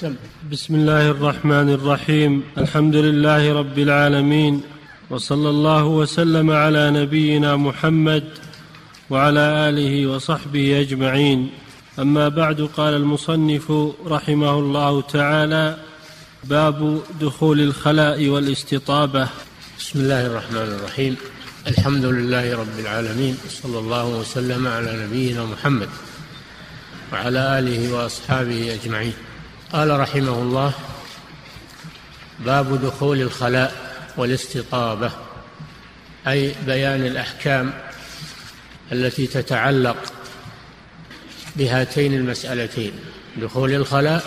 سم. بسم الله الرحمن الرحيم. الحمد لله رب العالمين. وصلى الله وسلم على نبينا محمد وعلى آله وصحبه أجمعين. أما بعد قال المصنف رحمه الله تعالى باب دخول الخلاء والاستطابة. بسم الله الرحمن الرحيم. الحمد لله رب العالمين. صلى الله وسلم على نبينا محمد وعلى آله وأصحابه أجمعين. قال رحمه الله باب دخول الخلاء والاستطابة أي بيان الأحكام التي تتعلق بهاتين المسألتين دخول الخلاء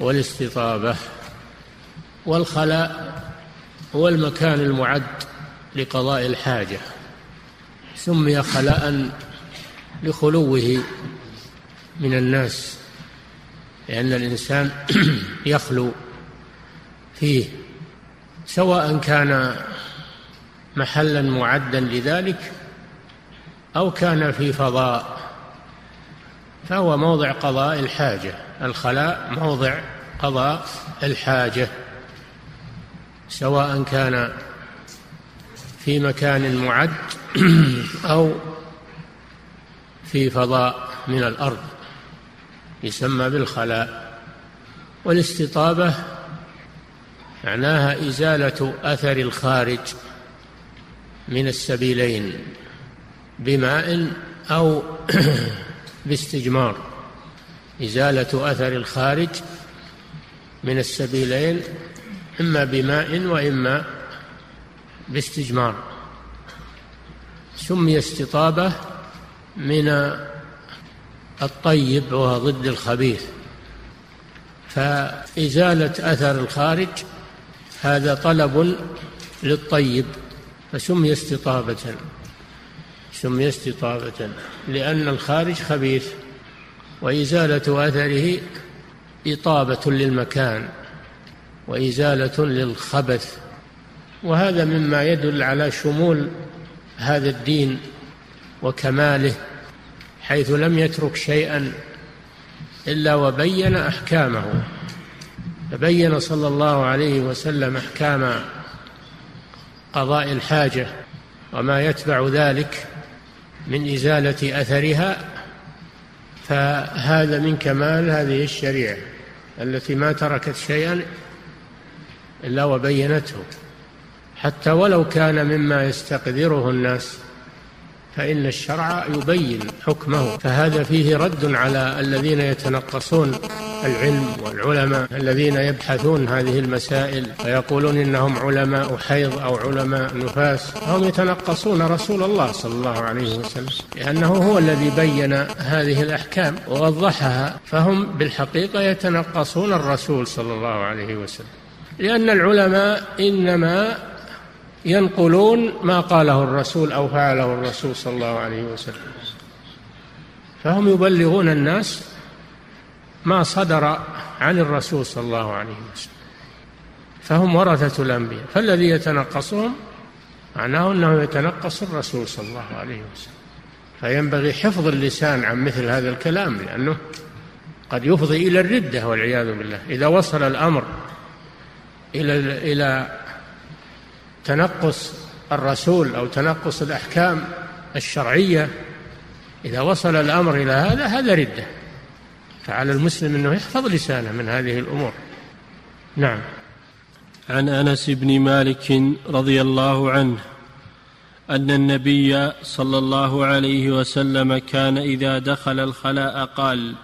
والاستطابة. والخلاء هو المكان المعد لقضاء الحاجة سمي خلاء لخلوه من الناس. لأن الإنسان يخلو فيه سواء كان محلا معدا لذلك أو كان في فضاء فهو موضع قضاء الحاجة. الخلاء موضع قضاء الحاجة سواء كان في مكان معد أو في فضاء من الأرض. يسمى بالخلاء. والاستطابة معناها إزالة أثر الخارج من السبيلين بماء أو باستجمار. إزالة أثر الخارج من السبيلين إما بماء وإما باستجمار. سمي استطابة من الطيب وهو ضد الخبيث. فإزالة أثر الخارج هذا طلب للطيب فسمي استطابة سمي استطابة لأن الخارج خبيث وإزالة أثره إطابة للمكان وإزالة للخبث. وهذا مما يدل على شمول هذا الدين وكماله. حيث لم يترك شيئا إلا وبين أحكامه فبين صلى الله عليه وسلم أحكام قضاء الحاجة وما يتبع ذلك من إزالة أثرها فهذا من كمال هذه الشريعة التي ما تركت شيئا إلا وبينته. حتى ولو كان مما يستقذره الناس فإن الشرع يبين حكمه فهذا فيه رد على الذين يتنقصون العلم والعلماء الذين يبحثون هذه المسائل ويقولون إنهم علماء حيض أو علماء نفاس. هم يتنقصون رسول الله صلى الله عليه وسلم لأنه هو الذي بين هذه الأحكام ووضحها. فهم بالحقيقة يتنقصون الرسول صلى الله عليه وسلم لأن العلماء إنما ينقلون ما قاله الرسول أو فعله الرسول صلى الله عليه وسلم. فهم يبلغون الناس ما صدر عن الرسول صلى الله عليه وسلم. فهم ورثة الأنبياء. فالذي يتنقصهم معناه أنه يتنقص الرسول صلى الله عليه وسلم. فينبغي حفظ اللسان عن مثل هذا الكلام لأنه قد يفضي إلى الردة والعياذ بالله. إذا وصل الأمر إلى إلى تنقص الرسول أو تنقص الأحكام الشرعية إذا وصل الأمر إلى هذا هذا ردة. فعلى المسلم أنه يحفظ لسانه من هذه الأمور. نعم. عن أنس بن مالك رضي الله عنه أن النبي صلى الله عليه وسلم كان إذا دخل الخلاء قال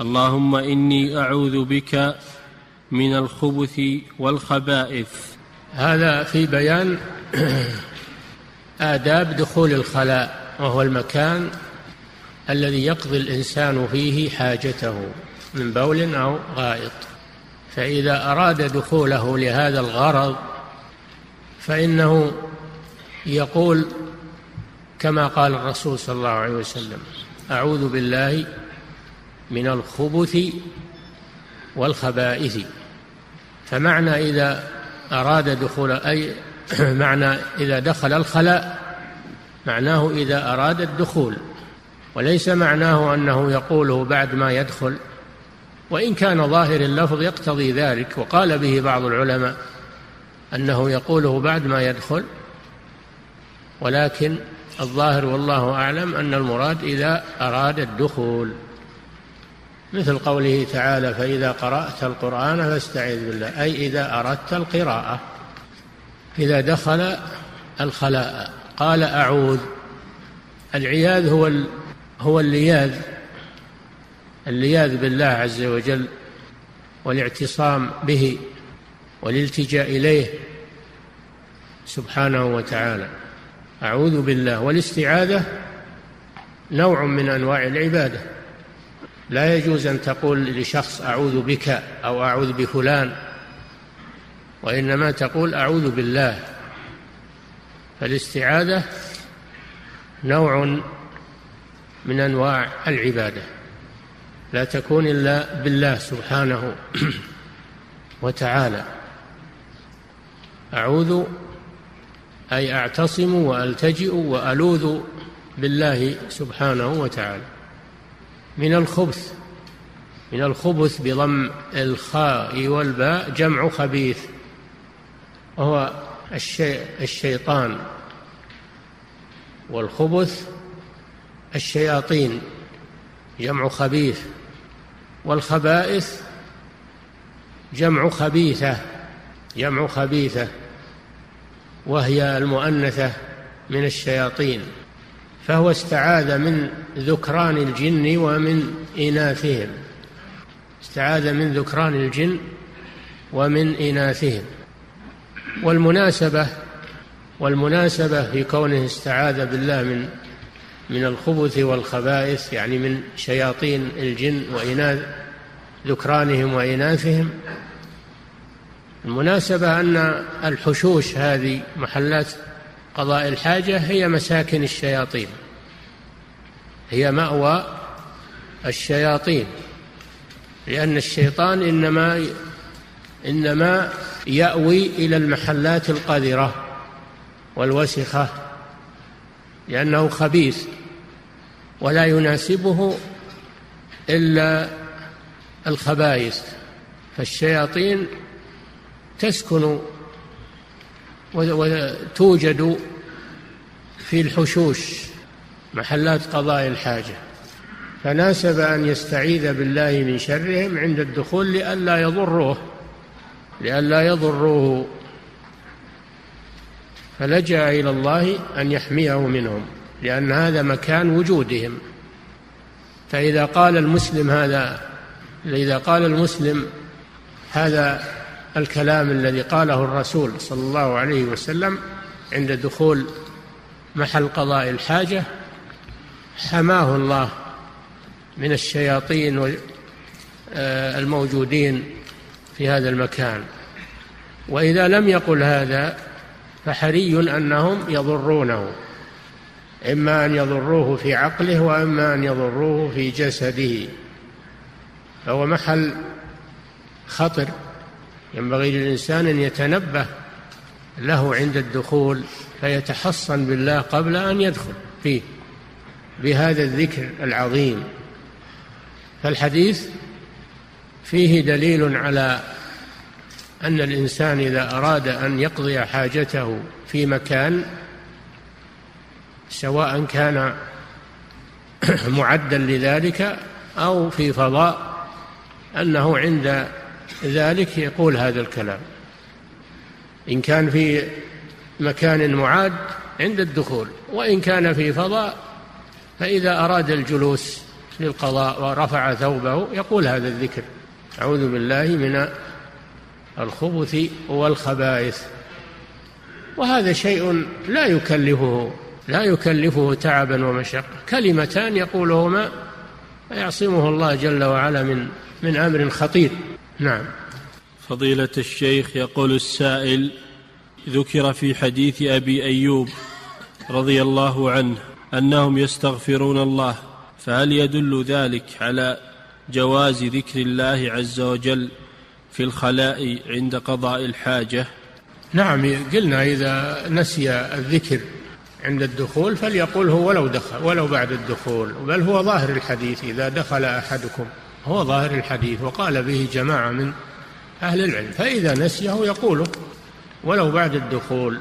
اللهم إني أعوذ بك من الخبث والخبائث. هذا في بيان آداب دخول الخلاء وهو المكان الذي يقضي الإنسان فيه حاجته من بول أو غائط. فإذا أراد دخوله لهذا الغرض فإنه يقول كما قال الرسول صلى الله عليه وسلم أعوذ بالله من الخبث والخبائث. فمعنى إذا أراد دخول أي معنى إذا دخل الخلاء معناه إذا أراد الدخول. وليس معناه أنه يقوله بعد ما يدخل. وإن كان ظاهر اللفظ يقتضي ذلك. وقال به بعض العلماء أنه يقوله بعد ما يدخل. ولكن الظاهر والله أعلم أن المراد إذا أراد الدخول. مثل قوله تعالى فإذا قرأت القرآن فاستعذ بالله أي إذا أردت القراءة إذا دخل الخلاء قال أعوذ العياذ هو هو اللياذ اللياذ بالله عز وجل والاعتصام به والالتجاء إليه سبحانه وتعالى. أعوذ بالله والاستعاذة نوع من أنواع العبادة. لا يجوز أن تقول لشخص أعوذ بك أو أعوذ بفلان وإنما تقول أعوذ بالله. فالاستعاذة نوع من أنواع العبادة لا تكون إلا بالله سبحانه وتعالى. أعوذ أي أعتصم وألتجئ وألوذ بالله سبحانه وتعالى. من الخبث من الخبث بضم الخاء والباء جمع خبيث وهو الشي الشيطان والخبث الشياطين جمع خبيث والخبائث جمع خبيثة جمع خبيثة وهي المؤنثة من الشياطين. فهو استعاذ من ذكران الجن ومن إناثهم. استعاذ من ذكران الجن ومن إناثهم. والمناسبة والمناسبة في كونه استعاذ بالله من من الخبث والخبائث يعني من شياطين الجن وإناث ذكرانهم وإناثهم. المناسبة أن الحشوش هذه محلات قضاء الحاجة هي مساكن الشياطين. هي مأوى الشياطين. لأن الشيطان إنما إنما يأوي إلى المحلات القذرة والوسخة لأنه خبيث ولا يناسبه إلا الخبائث. فالشياطين تسكن وتوجد في الحشوش محلات قضاء الحاجة. فناسب أن يستعيذ بالله من شرهم عند الدخول لئلا يضروه لئلا يضروه. فلجأ إلى الله أن يحميه منهم لأن هذا مكان وجودهم. فإذا قال المسلم هذا إذا قال المسلم هذا الكلام الذي قاله الرسول صلى الله عليه وسلم عند دخول محل قضاء الحاجة حماه الله من الشياطين الموجودين في هذا المكان. وإذا لم يقل هذا فحري أنهم يضرونه إما أن يضروه في عقله وإما أن يضروه في جسده. فهو محل خطر. ينبغي للإنسان أن يتنبه له عند الدخول فيتحصن بالله قبل أن يدخل فيه بهذا الذكر العظيم. فالحديث فيه دليل على أن الإنسان إذا أراد أن يقضي حاجته في مكان سواء كان معدا لذلك أو في فضاء أنه عند ذلك يقول هذا الكلام. إن كان في مكان معاد عند الدخول وإن كان في فضاء فإذا أراد الجلوس للقضاء ورفع ثوبه يقول هذا الذكر. أعوذ بالله من الخبث والخبائث. وهذا شيء لا يكلفه لا يكلفه تعبا ومشقة. كلمتان يقولهما فيعصمه الله جل وعلا من من أمر خطير. نعم. فضيلة الشيخ يقول السائل ذكر في حديث أبي أيوب رضي الله عنه أنهم يستغفرون الله فهل يدل ذلك على جواز ذكر الله عز وجل في الخلاء عند قضاء الحاجة؟ نعم قلنا إذا نسي الذكر عند الدخول فليقوله ولو دخل ولو بعد الدخول بل هو ظاهر الحديث إذا دخل أحدكم. هو ظاهر الحديث وقال به جماعة من أهل العلم فإذا نسيه يقوله ولو بعد الدخول.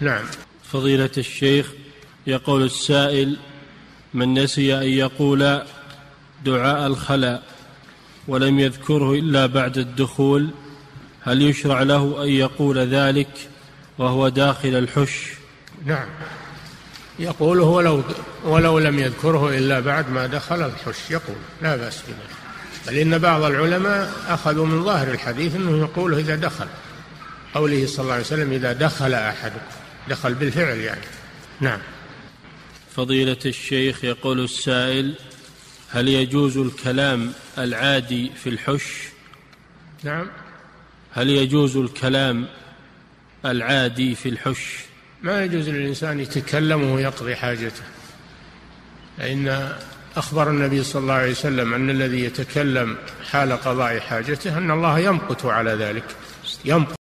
نعم. فضيلة الشيخ يقول السائل من نسي أن يقول دعاء الخلاء ولم يذكره إلا بعد الدخول هل يشرع له أن يقول ذلك وهو داخل الحش؟ نعم. يقوله ولو ولو لم يذكره إلا بعد ما دخل الحش يقول لا بأس بذلك. بل إن بعض العلماء أخذوا من ظاهر الحديث أنه يقوله إذا دخل. قوله صلى الله عليه وسلم إذا دخل أحد دخل بالفعل يعني. نعم. فضيلة الشيخ يقول السائل هل يجوز الكلام العادي في الحش؟ نعم. هل يجوز الكلام العادي في الحش؟ ما يجوز للإنسان يتكلم ويقضي حاجته. فإن أخبر النبي صلى الله عليه وسلم أن الذي يتكلم حال قضاء حاجته أن الله يمقت على ذلك. يمقت.